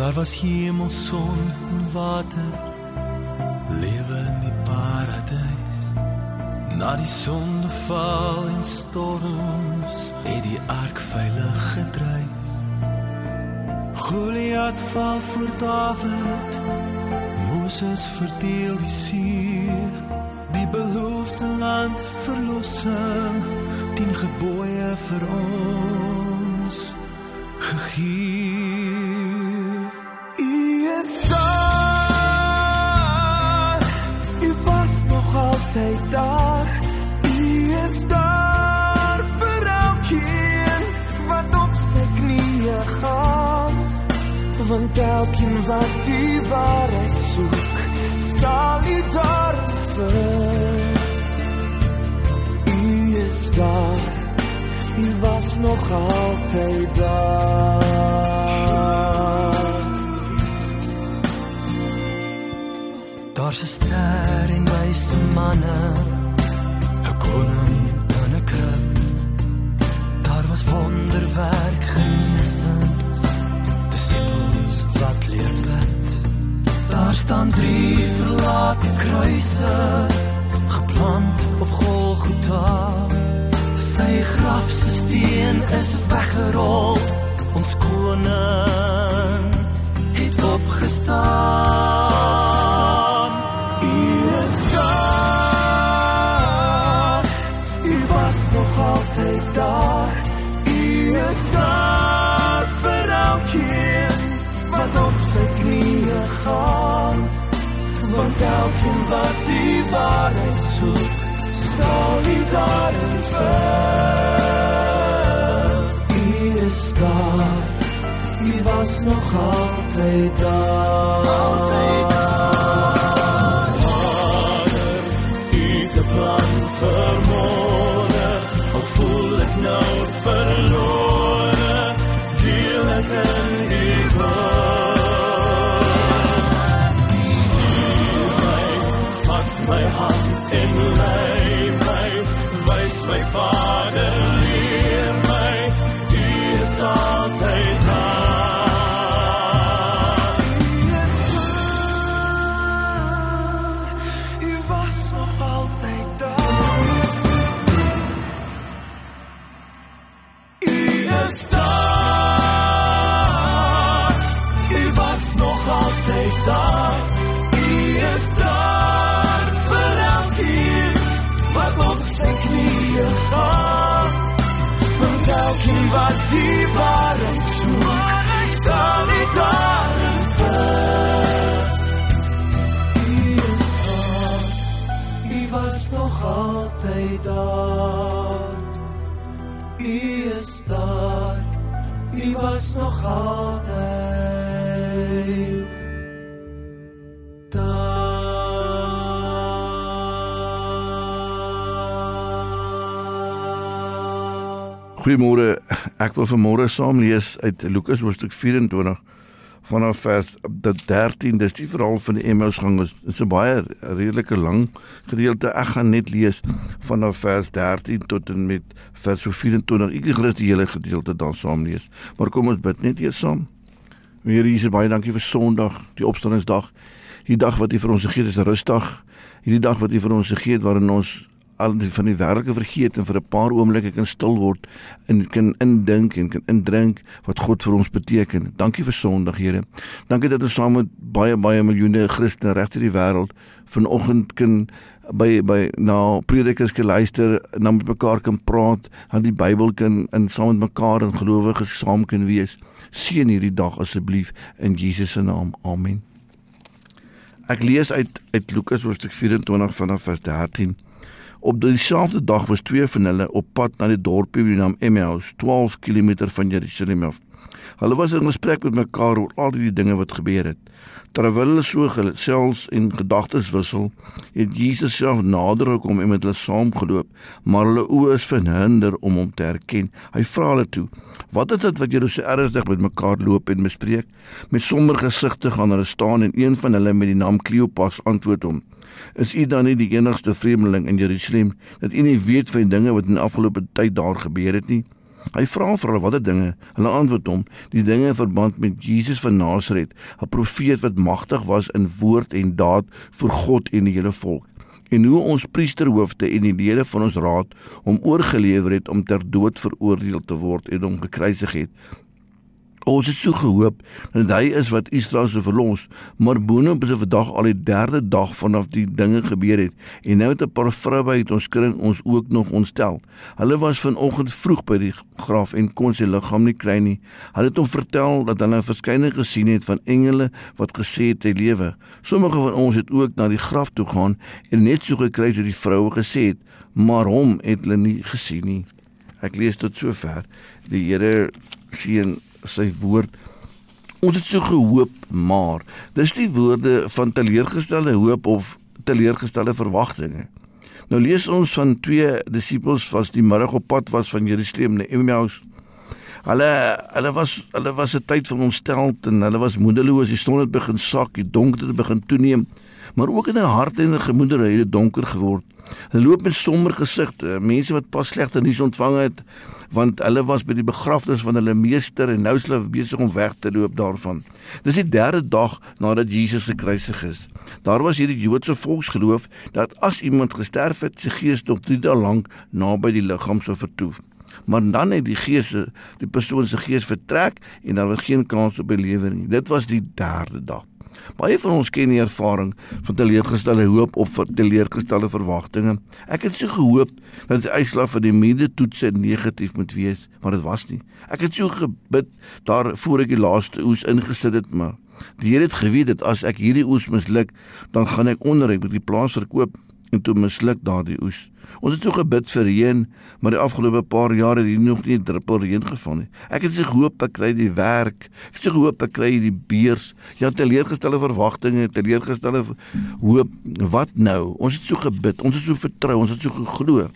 Daar was hemel, son en water. Lewe in die paradys. Na die sondeval en storms het die ark veilig gedryf. Goliat val voor Dawid. Moses verdeel die see. Die beloofde land verlossing. Tien gebooie vir ons gegee. Daar. U was nog altyd daar. U is daar vir elkeen wat op sy knieë gaan. Want elkeen wat die waarheid soek, sal u daar vind. U is daar. U was nog altyd daar. Daar's 'n ster en wyse manne, 'n koning en 'n krib. Daar was wonderwerk genesings, disippels wat leer bid. Daar staan drie verlate kruise, geplant op Golgotha. Sy graf se steen is weggerol, ons koning het opgestaan. Nog altyd daar. U is daar vir elkeen wat op sy knieë gaan. Want elkeen wat die waarheid soek, sal nie daarin vind. U is daar. U was nog altyd daar. Altyd my Vader, leer my, u is altyd wat die waarheid soek, sal nie daarin vind. U is daar, u was nog altyd daar. U is daar, u was nog altyd Goeiemôre. Ek wil vanmôre saam lees uit Lukas hoofstuk 24 vanaf vers 13. Dis die verhaal van die Emmausgang. Dit is 'n baie redelike lang gedeelte. Ek gaan net lees vanaf vers 13 tot en met vers 24. Ek gaan die hele gedeelte dan saam lees. Maar kom ons bid net eers saam. Here Jesus, baie dankie vir Sondag, die opstandingsdag. Hierdie dag wat U vir ons gegee het is 'n rustdag. Hierdie dag wat U vir ons gegee het waarin ons al die van die wêrelike vergeet en vir 'n paar oomblikke kan stil word en kan indink en kan indrink wat God vir ons beteken. Dankie vir Sondag, Here. Dankie dat ons saam met baie baie miljoene Christene regte die wêreld vanoggend kan by by na predikers kan luister, na met mekaar kan praat, aan die Bybel kan in saam met mekaar en gelowiges saam kan wees. Seën hierdie dag asseblief in Jesus se naam. Amen. Ek lees uit uit Lukas hoofstuk 24 vanaf vers 13. Op dieselfde dag was twee van hulle op pad na die dorpie naam Emmaus, 12 km van Jerusalem af. Hulle was in gesprek met mekaar oor al die dinge wat gebeur het. Terwyl hulle so gesels en gedagtes wissel, het Jesus self nader gekom en met hulle saamgeloop, maar hulle oë is verhinder om hom te herken. Hy vra hulle toe: "Wat is dit wat julle so ernstig met mekaar loop en bespreek?" Met somber gesigte gaan hulle staan en een van hulle met die naam Kleopas antwoord hom: Is u dan nie die enigste vreemdeling in Jerusalem dat u nie weet van die dinge wat in die afgelope tyd daar gebeur het nie? Hy vra vir hulle watter dinge. Hulle antwoord hom: "Die dinge in verband met Jesus van Nasaret, 'n profeet wat magtig was in woord en daad vir God en die hele volk." En hoe ons priesterhoofde en die lede van ons raad hom oorgelewer het om ter dood veroordeel te word en hom gekruisig het Ons het so gehoop dat hy is wat Israel se verlos, maar boonop is dit vandag al die derde dag vanaf die dinge gebeur het en nou het 'n paar vroue uit ons kring ons ook nog ontstel. Hulle was vanoggend vroeg by die graf en kon sy liggaam nie kry nie. Hulle het hom vertel dat hulle verskeie gesien het van engele wat gesê het hy lewe. Sommige van ons het ook na die graf toe gaan en net so gekry soos die vroue gesê het, maar hom het hulle nie gesien nie. Ek lees tot sover. Die Here sien sy woord. Ons het so gehoop, maar dis die woorde van teleurgestelde hoop of teleurgestelde verwagtinge. Nou lees ons van twee disippels wat die middag op pad was van Jerusalem na Emmaus. Hulle hulle was hulle was 'n tyd van ontsteld en hulle was moedeloos. Die son het begin sak, die donkerte het begin toeneem, maar ook in hulle harte en gemoedere het dit donker geword. Hulle loop met somber gesigte, mense wat pas slegte nuus ontvang het want hulle was by die begrafnis van hulle meester en nou is hulle besig om weg te loop daarvan. Dis die derde dag nadat Jesus gekruisig is. Daar was hierdie Joodse volksgeloof dat as iemand gesterf het, sy gees nog 3 dae lank naby die liggaam sou vertoef. Maar dan het die gees die persoon se gees vertrek en daar was geen kans op belewe nie. Dit was die derde dag. Baie van ons ken die ervaring van teleurgestelde hoop of teleurgestelde verwagtinge. Ek het so gehoop dat die uitslag van die meetoetse negatief moet wees, maar dit was nie. Ek het so gebid daar voor ek die laaste oes ingesit het, maar die Here het geweet dat as ek hierdie oes misluk, dan gaan ek onder ek moet die plaas verkoop en toe misluk daardie oes. Ons het so gebid vir reën, maar die afgelope paar jare het hier nog nie 'n druppel reën geval nie. Ek het gehoop ek kry die werk. Ek het gehoop ek kry die beurs. Ja, teleurgestelde verwagtinge, teleurgestelde hoop. Wat nou? Ons het so gebid, ons het so vertrou, ons het so geglo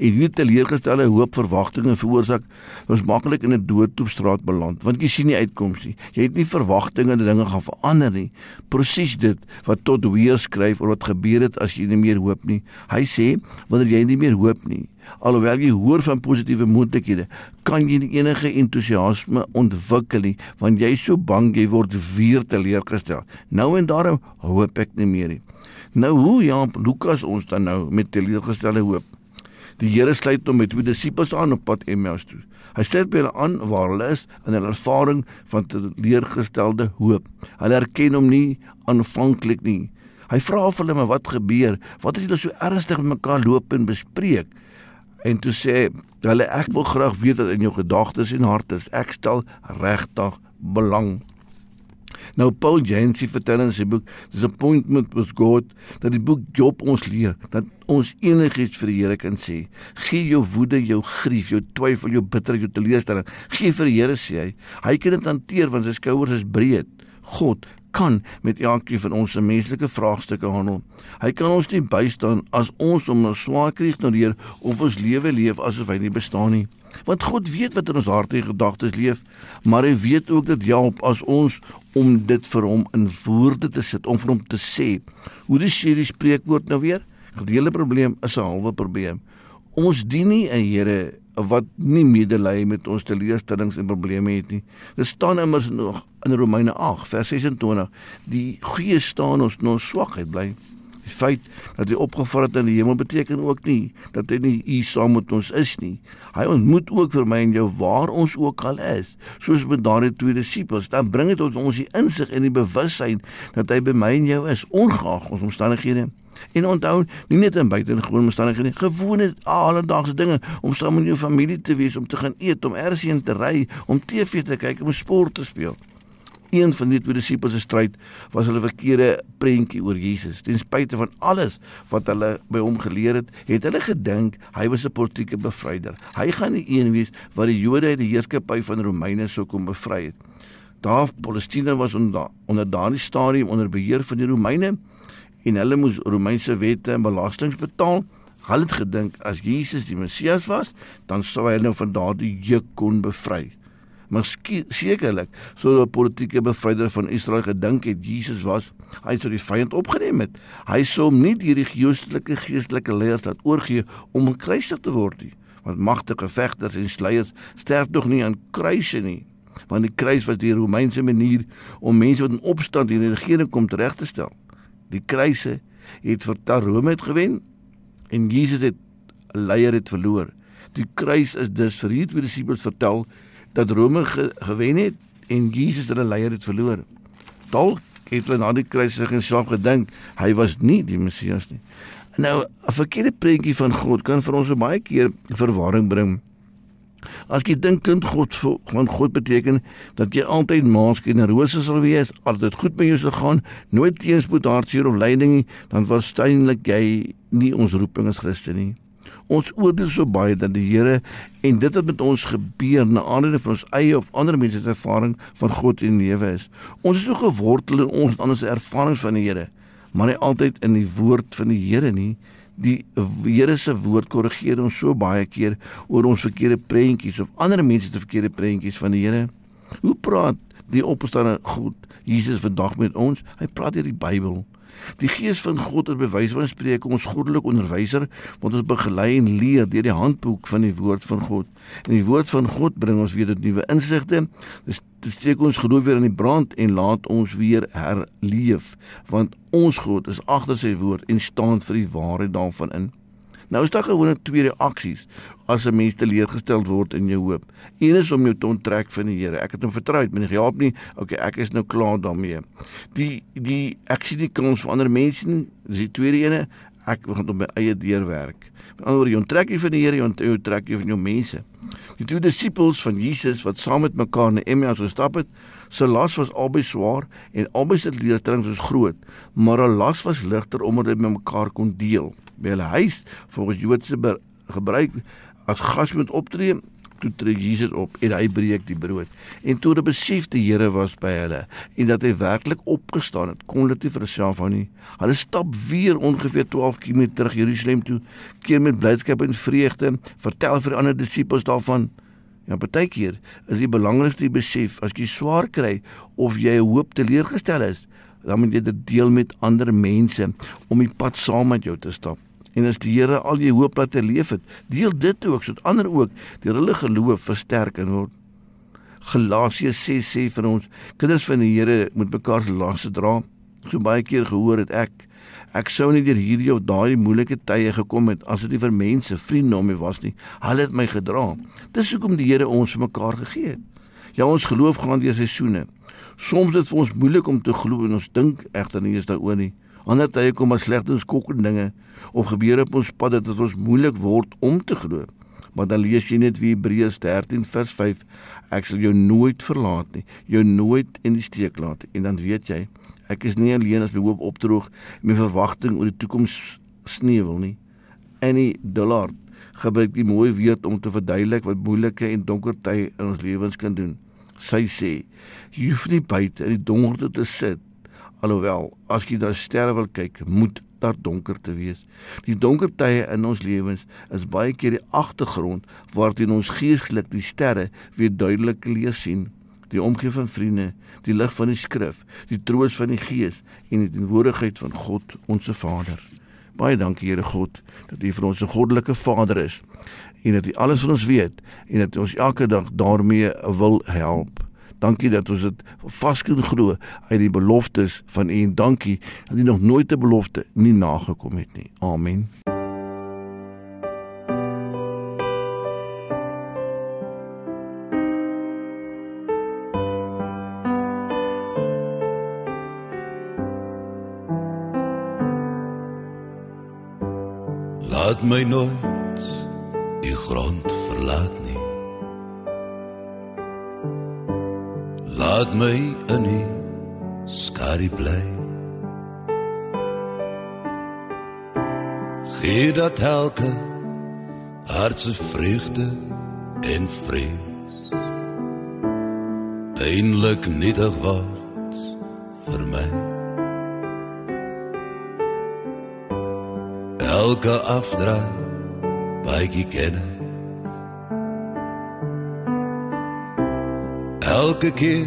en hierdie teleurgestelde hoop verwagtinge veroorsaak ons maklik in 'n doodtoepstraat beland want jy sien nie uitkoms nie. Jy het nie verwagtinge dat dinge gaan verander nie. Presies dit wat tot weer skryf oor wat gebeur het as jy nie meer hoop nie. Hy sê wanneer jy nie meer hoop nie alhoewel jy hoor van positiewe moontlikhede kan jy nie enige entoesiasme ontwikkel nie want jy is so bang jy word weer teleurgestel. Nou en daarom hoop ek nie meer nie. Nou hoe ja Lukas ons dan nou met teleurgestelde hoop Die Here sluit hom met twee disippels aan op pad Emmaus toe. Hy sê by hulle aan waar hulle is in hulle ervaring van teleurgestelde hoop. Hulle erken hom nie aanvanklik nie. Hy vra vir hulle maar wat gebeur? Wat het julle so ernstig met mekaar loop en bespreek? En toe sê hulle ek wil graag weet wat in jou gedagtes en hart is. Ek stel regtig belang Nou Paul Jensi vertel in sy boek Disappointment with God dat die boek Job ons leer dat ons enigiets vir die Here kan sê. Gee jou woede, jou grief, jou twyfel, jou bitterheid, jou teleurstelling, gee vir die Here sê hy. Hy kan dit hanteer want sy skouers is breed. God kan met elkeen van ons se menslike vraagstukke handel. Hy kan ons nie bystaan as ons om ons swaar kry ignoreer of ons lewe leef asof hy nie bestaan nie. Want God weet wat in ons harte en gedagtes leef, maar hy weet ook dat help as ons om dit vir hom in woorde te sit, om vir hom te sê. Hoe dis hierdie spreekwoord nou weer? Gedeelde probleem is 'n halwe probleem. Ons dien nie 'n Here wat nie medelee met ons teleurstellings en probleme het nie. Dit staan immers nog in Romeine 8 vers 26, die Gees staan ons in ons swakheid bly. Die feit dat hy opgevaar het in die hemel beteken ook nie dat hy nie hier saam met ons is nie. Hy ontmoet ook vir my en jou waar ons ook al is, soos met daardie twee disippels. Dan bring dit ons ons die insig en die bewussyn dat hy by my en jou is, ongeag ons omstandighede. En onthou, nie net in buitengewone omstandighede nie, gewone alledaagse dinge om saam met jou familie te wees, om te gaan eet, om ergens te ry, om TV te kyk, om sport te speel een van die twee disippels se stryd was hulle verkeerde prentjie oor Jesus. Ten spyte van alles wat hulle by hom geleer het, het hulle gedink hy was 'n politieke bevryder. Hy gaan die een wees wat die Jode uit die heerskappy van Romeine sou kom bevry het. Daar Palestina was onder onder daardie stadium onder beheer van die Romeine en hulle moes Romeinse wette en belastings betaal. Hulle het gedink as Jesus die Messias was, dan sou hy hulle van daardie juk kon bevry maar sekerlik sou 'n politieke bevryder van Israel gedink het Jesus was hy sou die vyand opgeneem het. Hy sou hom nie die religieuse geestelike leiers laat oorgee om gekruisig te word nie want magtige vegters en sleiers sterf nog nie aan kruise nie want die kruis was die Romeinse manier om mense wat in opstand in die regering kom reg te stel. Die kruise het vir Rome het gewen en Jesus het leier het verloor. Die kruis is dus vir hierdie disippels vertel dat Rome ge gewen het en Jesus hulle leier het verloor. Dalk het hulle na die kruisiging self gedink hy was nie die Messias nie. Nou 'n verkeerde prentjie van God kan vir ons so baie keer verwarring bring. As jy dink kind God van God beteken dat jy altyd maaskien en rose sal wees, altyd goed met jou sal gaan, nooit teenspoed hartseer of lyding nie, dan waarskynlik jy nie ons roeping as Christen nie. Ons oordeel so baie dat die Here en dit wat met ons gebeur na aanleiding van ons eie of ander mense se ervaring van God in lewe is. Ons is so gewortel in ons ander se ervarings van die Here, maar nie altyd in die woord van die Here nie. Die Here se woord korrigeer ons so baie keer oor ons verkeerde prentjies of ander mense se verkeerde prentjies van die Here. Hoe praat die opgestane God Jesus vandag met ons? Hy praat deur die Bybel. Die Gees van God het bewys van spreek ons goddelike onderwyser wat ons begelei en leer deur die handboek van die woord van God. En die woord van God bring ons weer tot nuwe insigte. Dis dit steek ons geloof weer in die brand en laat ons weer herleef want ons God is agter sy woord en staan vir die waarheid daarvan in. Nou is daar gewoonlik twee reaksies as 'n mens teleurgestel word in jou hoop. Een is om jou te onttrek van die Here. Ek het hom vertrou, maar hy help nie. Okay, ek is nou klaar daarmee. Die die ek sien nie kans vir ander mense nie. Dis die tweede ene. Ek begin op my eie deur werk. Met ander woorde, jy onttrek jy van die Here, jy onttrek jy van jou mense. Die twee disippels van Jesus wat saam met mekaar na Emmaus gestap het, se las was albei swaar en albei se leerstellings was groot, maar hulle las was ligter omdat hulle met mekaar kon deel. By hulle huis volgens Joodse gebruik as gas moet optree toe tree Jesus op en hy breek die brood. En toe hulle besef die Here was by hulle en dat hy werklik opgestaan het kon hulle nie vir hulself hou nie. Hulle stap weer ongeveer 12 km terug Jerusalem toe keer met blydskap en vreugde vertel vir ander disippels daarvan ja partykeer is die belangrikste besef as jy swaar kry of jy hoop teleurgestel is dan moet jy dit deel met ander mense om die pad saam met jou te stap En as die Here al jou hoop laat leef het, deel dit ook sodat ander ook deur hulle geloof versterk en word. Galasiërs 6 sê vir ons, kinders van die Here moet mekaar se laste dra. So baie keer gehoor het ek, ek sou nie deur hierdie of daai moeilike tye gekom het as dit nie vir mense, vriende om my was nie. Hulle het my gedra. Dis hoekom die Here ons vir mekaar gegee het. Ja, ons geloof gaan deur seisoene. Soms dit vir ons moeilik om te glo en ons dink egter nie eens daaroor nie. Ander tye kom maar slegte en skokkende dinge of gebeur op ons pad dat dit ons moeilik word om te glo. Maar dan lees jy net wie Hebreërs 13 vers 5 ek sal jou nooit verlaat nie, jou nooit in die steek laat en dan weet jy ek is nie alleen as my hoop opdroog en my verwagting oor die toekoms sneuwel nie. Annie Dillard gebruik die mooi woord om te verduidelik wat moeilike en donker tye in ons lewens kan doen. Sy sê jy hoef nie buite in die donkerte te sit Alhoewel, as jy na sterre wil kyk, moet daar donker te wees. Die donker tye in ons lewens is baie keer die agtergrond waarteen ons geestelik die sterre weer duidelik lees sien. Die omgee van vriende, die lig van die skrif, die troos van die gees en die teenwoordigheid van God, ons Vader. Baie dankie Here God dat U vir ons 'n goddelike Vader is en dat U alles van ons weet en dat ons elke dag daarmee wil help. Dankie dat ons dit vas kan glo uit die beloftes van U en dankie dat U nog nooit 'n belofte nie nagekom het nie. Amen. Laat my nooit die grond verlaat nie. Laat my in die skadu bly. Gee dat elke hart se vreugde en vrees eindelik nietig word vir my. Elke afdraai baie ken elke keer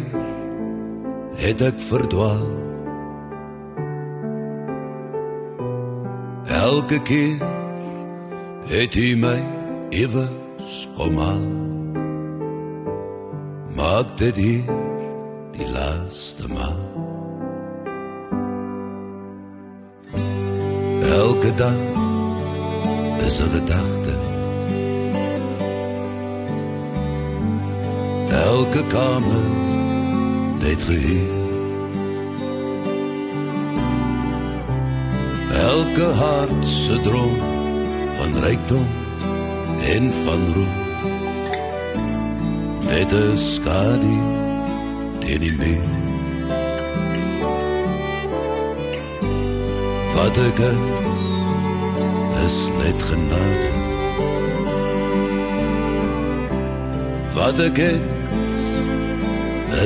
het ek verdwaal. Elke keer het hy my ewe skomal maak dit hier die laaste maal. Elke dag is 'n gedagte. Elke kamer net geheer. Elke hart se droom van rykdom en van roem. Net 'n skadu teen die muur. Wat ek is net genade. Wat ek het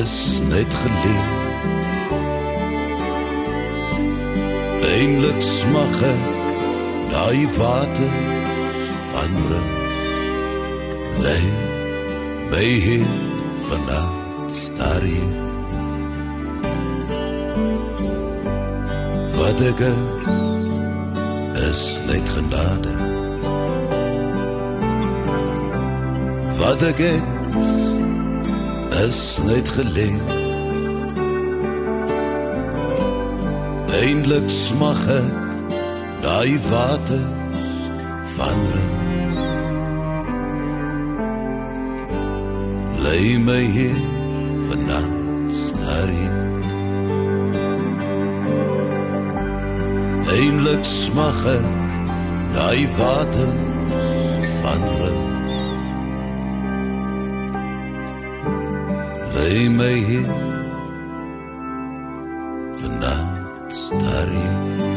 is net geleer. Eindelik smag ek daai water van rus. Nee, my hier vanaand daar hier. Wat ek is, is net genade. Wat ek het, is net geleer. Eindelik smag ek daai water van rus. Lei my hier Eindelik smag ek daai water van rus. Lei my hier vanaand daar hier.